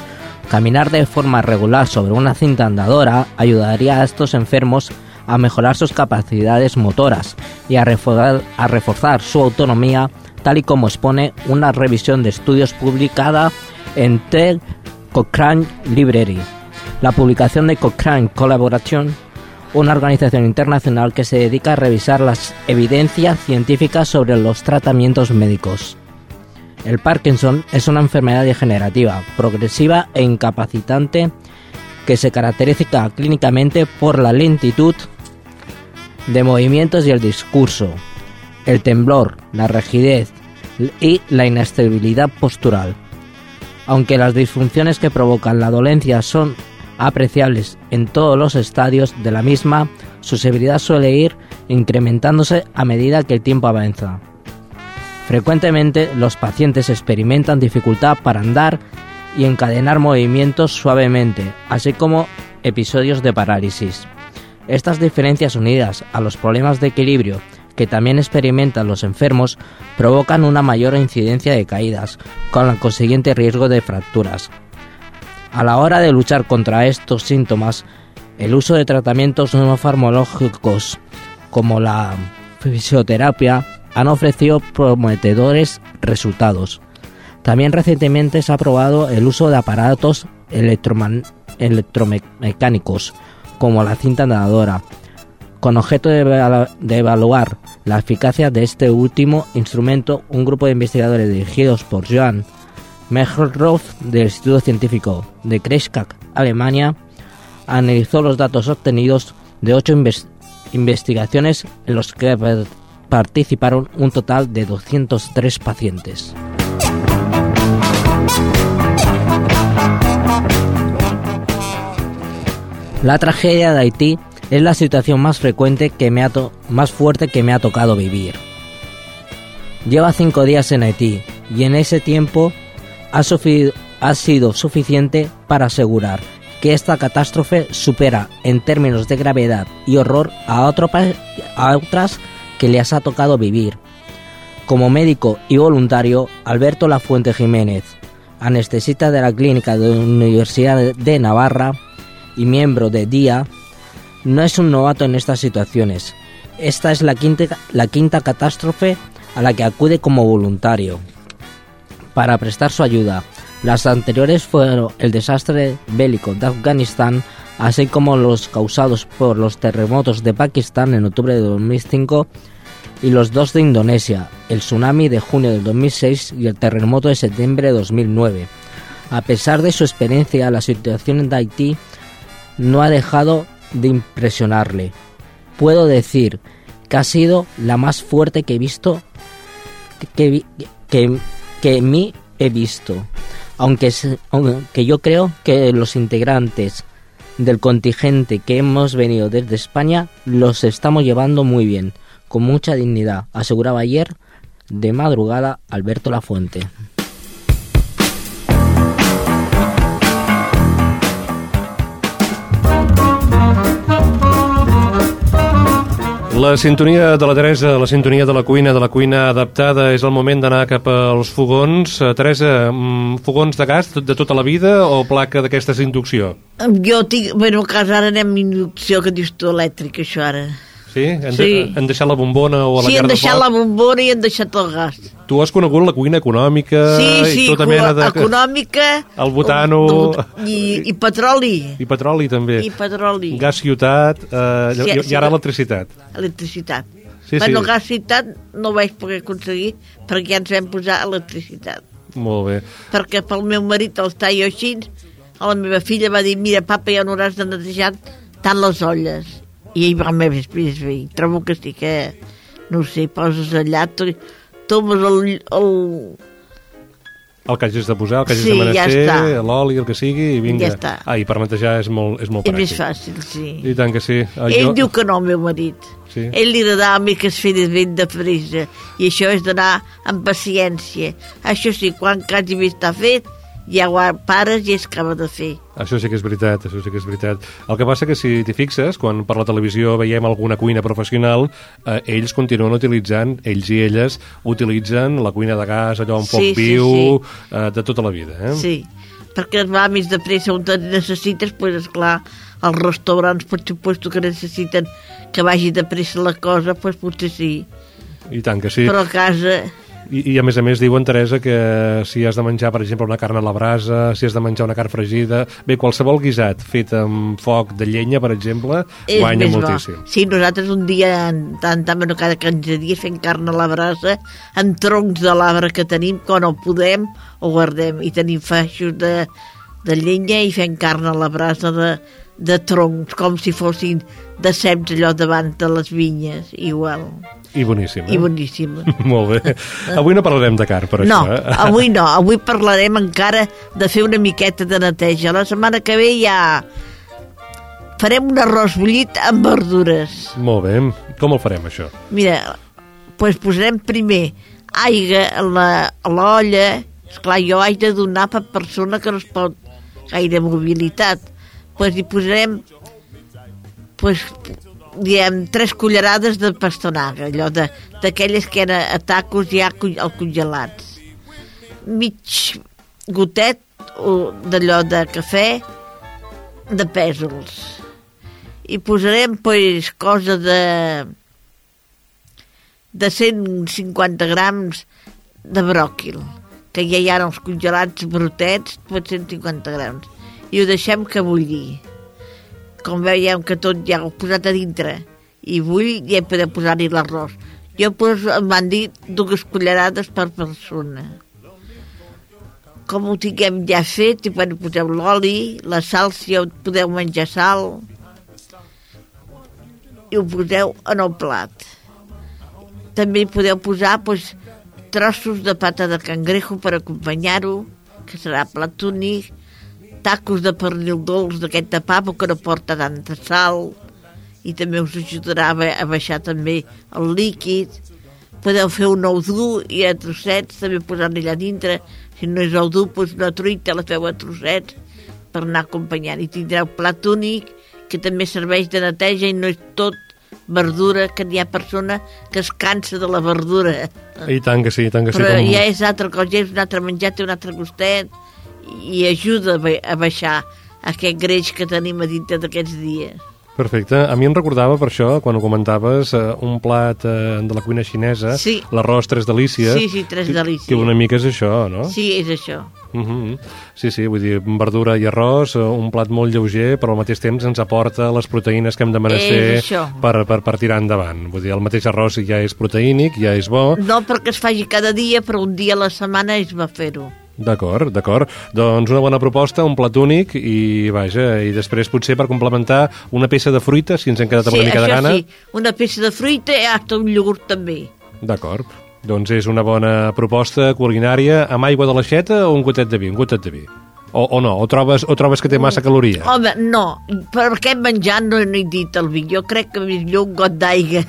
Caminar de forma regular sobre una cinta andadora ayudaría a estos enfermos a mejorar sus capacidades motoras y a reforzar, su autonomía, tal y como expone una revisión de estudios publicada en The Cochrane Library. La publicación de Cochrane Collaboration, una organización internacional que se dedica a revisar las evidencias científicas sobre los tratamientos médicos. El Parkinson es una enfermedad degenerativa, progresiva e incapacitante que se caracteriza clínicamente por la lentitud de movimientos y el discurso, el temblor, la rigidez y la inestabilidad postural. Aunque las disfunciones que provocan la dolencia son apreciables en todos los estadios de la misma, su severidad suele ir incrementándose a medida que el tiempo avanza. Frecuentemente los pacientes experimentan dificultad para andar y encadenar movimientos suavemente, así como episodios de parálisis. Estas diferencias unidas a los problemas de equilibrio que también experimentan los enfermos provocan una mayor incidencia de caídas, con el consiguiente riesgo de fracturas. A la hora de luchar contra estos síntomas, el uso de tratamientos no farmacológicos como la fisioterapia han ofrecido prometedores resultados. También recientemente se ha probado el uso de aparatos electromecánicos como la cinta nadadora, con objeto de, evaluar la eficacia de este último instrumento, un grupo de investigadores dirigidos por Joan Mecherroth del Instituto Científico de Kreisky, Alemania, analizó los datos obtenidos de ocho investigaciones en los que participaron un total de 203 pacientes. La tragedia de Haití es la situación más frecuente que me ha más fuerte que me ha tocado vivir. Lleva cinco días en Haití y en ese tiempo ha, sido suficiente para asegurar que esta catástrofe supera en términos de gravedad y horror a, a otras que les ha tocado vivir. Como médico y voluntario, Alberto Lafuente Jiménez, anestesista de la clínica de la Universidad de Navarra, y miembro de DIA, no es un novato en estas situaciones. Esta es la quinta, la quinta catástrofe a la que acude como voluntario para prestar su ayuda. Las anteriores fueron el desastre bélico de Afganistán, así como los causados por los terremotos de Pakistán en octubre de 2005 y los dos de Indonesia, el tsunami de junio de 2006 y el terremoto de septiembre de 2009. A pesar de su experiencia, la situación de Haití no ha dejado de impresionarle. Puedo decir que ha sido la más fuerte que he visto que, que, que mí he visto. Aunque, aunque yo creo que los integrantes del contingente que hemos venido desde España los estamos llevando muy bien, con mucha dignidad, aseguraba ayer de madrugada Alberto Lafuente. La sintonia de la Teresa, la sintonia de la cuina, de la cuina adaptada, és el moment d'anar cap als fogons. Eh, Teresa, mm, fogons de gas de tota la vida o placa d'aquestes d'inducció? Jo tinc... Bueno, a casa ara anem inducció, que dius tu elèctrica, això ara. Sí? Han, sí. De, han deixat la bombona o a la sí, llar de foc? Sí, han deixat la bombona i han deixat el gas. Tu has conegut la cuina econòmica sí, sí, i tota mena de... econòmica... El butano... I, I petroli. I petroli, també. I petroli. Gas ciutat eh, sí, i, i ara electricitat. Electricitat. Sí, bueno, sí. gas ciutat no vaig poder aconseguir perquè ja ens vam posar electricitat. Molt bé. Perquè pel meu marit el tallo així, la meva filla va dir, mira, papa, ja no hauràs de netejar tant les olles i ell va més bé. Trobo que sí que, no sé, poses allà, tomes el, el, el que hagis de posar, el que hagis sí, de menester, ja l'oli, el que sigui, i vinga. Ja està. Ah, i per netejar és molt, és molt pràctic. És més fàcil, sí. I tant que sí. Ah, Ell jo... diu que no, el meu marit. Sí. Ell li agradava a mi que es fes ben de pressa, i això és d'anar amb paciència. Això sí, quan quasi bé està fet, ja ho pares i es acaba de fer. Això sí que és veritat, això sí que és veritat. El que passa que si t'hi fixes, quan per la televisió veiem alguna cuina professional, eh, ells continuen utilitzant, ells i elles utilitzen la cuina de gas, allò amb foc sí, viu, sí, sí. Eh, de tota la vida. Eh? Sí, perquè va més de pressa on necessites, pues, esclar, els restaurants, per suposto que necessiten que vagi de pressa la cosa, pues potser sí. I tant que sí. Però a casa i, I a més a més diuen, Teresa, que si has de menjar, per exemple, una carn a la brasa, si has de menjar una carn fregida... Bé, qualsevol guisat fet amb foc de llenya, per exemple, és guanya moltíssim. Bo. Sí, nosaltres un dia, tant, tant, bueno, cada 15 dies fent carn a la brasa, amb troncs de l'arbre que tenim, quan ho podem, ho guardem. I tenim faixos de, de llenya i fent carn a la brasa de, de troncs, com si fossin de ceps allò davant de les vinyes, igual. I boníssim. Eh? I boníssim. Molt bé. Avui no parlarem de car, per no, això. No, eh? avui no. Avui parlarem encara de fer una miqueta de neteja. La setmana que ve ja farem un arròs bullit amb verdures. Molt bé. Com el farem, això? Mira, pues posarem primer aigua a l'olla. Esclar, jo haig de donar per persona que no es pot gaire mobilitat. Pues hi posarem pues, diem, tres cullerades de pastanaga, allò d'aquelles que eren a tacos ja al congelats. Mig gotet d'allò de cafè de pèsols. I posarem, pues, cosa de de 150 grams de bròquil, que ja hi ha els congelats brutets, pot 150 grams. I ho deixem que bulli. Com veiem que tot ja ho posat a dintre i bull, ja podem posar-hi l'arròs. Jo poso, em van dir dues cullerades per persona. Com ho tinguem ja fet, i bueno, poseu l'oli, la sal, si ja podeu menjar sal, i ho poseu en el plat. També podeu posar pues, trossos de pata de cangrejo per acompanyar-ho, que serà plat únic, tacos de pernil dolç d'aquest de pavo que no porta tanta sal i també us ajudarà a ba- a baixar també el líquid. Podeu fer un ou dur i a trossets també posar-li allà dintre. Si no és ou dur, doncs una truita la feu a trossets per anar acompanyant. I tindreu plat únic que també serveix de neteja i no és tot verdura, que hi ha persona que es cansa de la verdura. I tant que sí, i tant que sí. Però com- ja és altra cosa, ja és un altre menjar, té un altre gustet i ajuda a ba- a baixar aquest greix que tenim a dintre d'aquests dies. Perfecte. A mi em recordava per això, quan ho comentaves, eh, un plat eh, de la cuina xinesa, Sí. l'arròs Tres Delícies. Sí, sí, Tres Delícies. Que una mica és això, no? Sí, és això. Mhm. Sí, sí, vull dir, verdura i arròs, eh, un plat molt lleuger, però al mateix temps ens aporta les proteïnes que hem de menester És per, per, per tirar endavant. Vull dir, el mateix arròs ja és proteínic, ja és bo. No perquè es faci cada dia, però un dia a la setmana es va fer-ho. D'acord, d'acord. Doncs una bona proposta, un plat únic i vaja, i després potser per complementar una peça de fruita, si ens hem quedat amb sí, una mica de gana. sí, una peça de fruita i hasta un iogurt també. D'acord. Doncs és una bona proposta culinària amb aigua de l'aixeta o un gotet de vi? Un gotet de vi. O, o no? O trobes, o trobes que té massa caloria? Home, no, per aquest menjar no n'he dit el vi. Jo crec que millor un got d'aigua.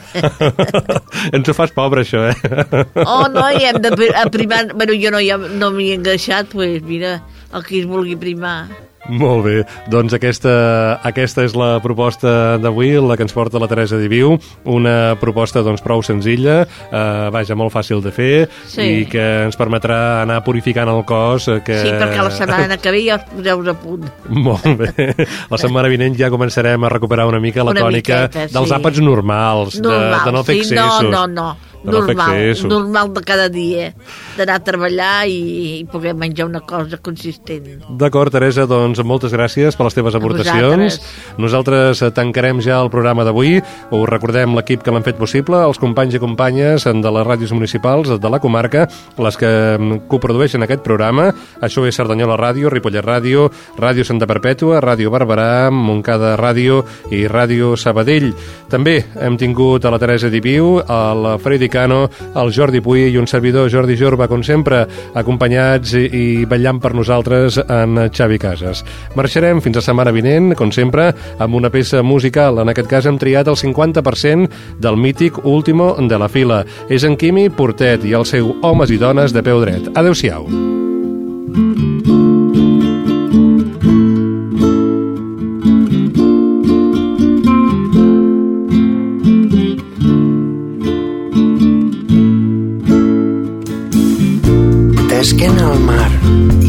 Ens ho fas pobre, això, eh? Oh, no, i hem de pri- a primar... Bueno, jo no, ja no m'hi he engreixat, doncs pues, mira, el que es vulgui primar. Molt bé, doncs aquesta, aquesta és la proposta d'avui, la que ens porta la Teresa Diviu, una proposta doncs prou senzilla, eh, vaja, molt fàcil de fer Sí. i que ens permetrà anar purificant el cos. eh, Que... Sí, perquè la setmana que ve ja us poseu a punt. Molt bé. La setmana vinent ja començarem a recuperar una mica la Una tònica miqueta, dels sí. àpats normals, Normal, de, de no fer sí, excessos. no, no, no. De Normal, normal de cada dia, d'anar a treballar i, i poder menjar una cosa consistent. D'acord, Teresa, doncs moltes gràcies per les teves aportacions. Nosaltres eh, tancarem ja el programa d'avui. Us recordem l'equip que l'han fet possible, els companys i companyes de les ràdios municipals de la comarca, les que mm, coprodueixen aquest programa. Això és Cerdanyola Ràdio, Ripollet Ràdio, Ràdio Santa Perpètua, Ràdio Barberà, Montcada Ràdio i Ràdio Sabadell. També hem tingut a la Teresa Diviu, al Freddy Cano, el Jordi Puy i un servidor, Jordi Jorba, com sempre, acompanyats i, i vetllant per nosaltres en Xavi Casas. Marxarem fins a setmana vinent, com sempre, amb una peça musical. En aquest cas hem triat el 50% del mític Último de la fila. És en Quimi Portet i el seu Homes i dones de peu dret. Adéu-siau. D'esquena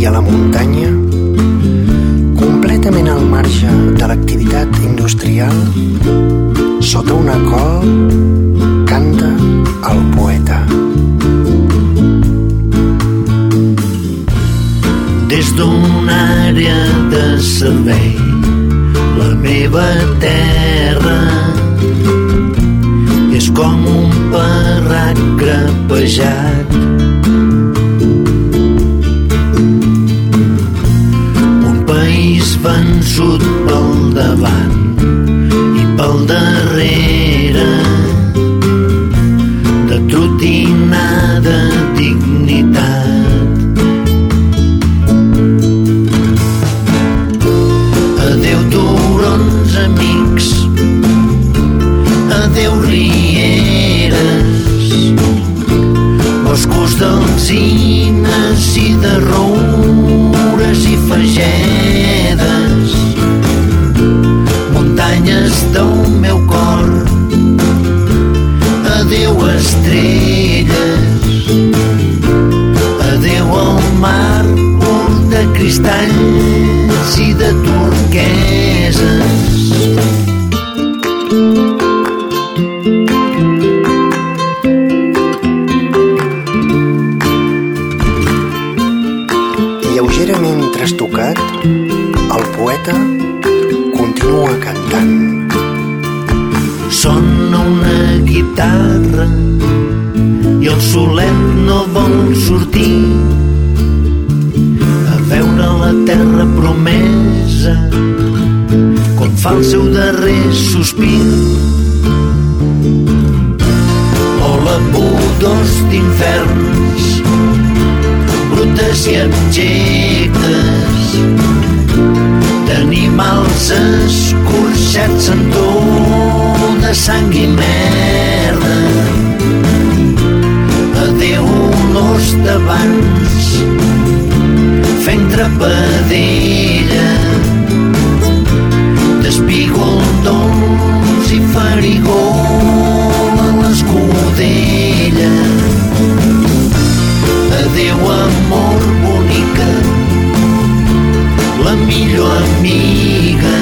a la muntanya, completament al marge de l'activitat industrial, sota una col canta el poeta. Des d'una àrea de servei, la meva terra és com un parrac crepejat. Seu darrer sospir. Vola pudors d'inferns brutes i abjectes. D'animals escorxats en tot de sang i merda. Adeu olors d'abans fent trepadella d'espígol dolç i farigol a l'escudella. Adeu amor bonica la millor amiga.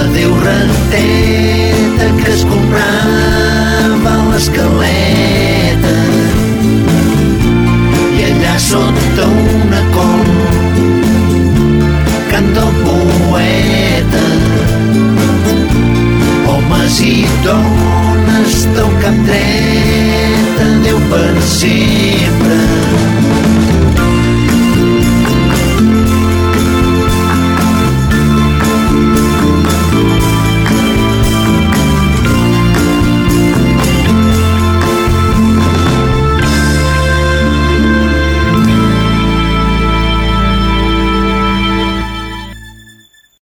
Adeu renteta que es comprava l'escaleta. I allà sota Si dones del cap dret, adeu per sempre.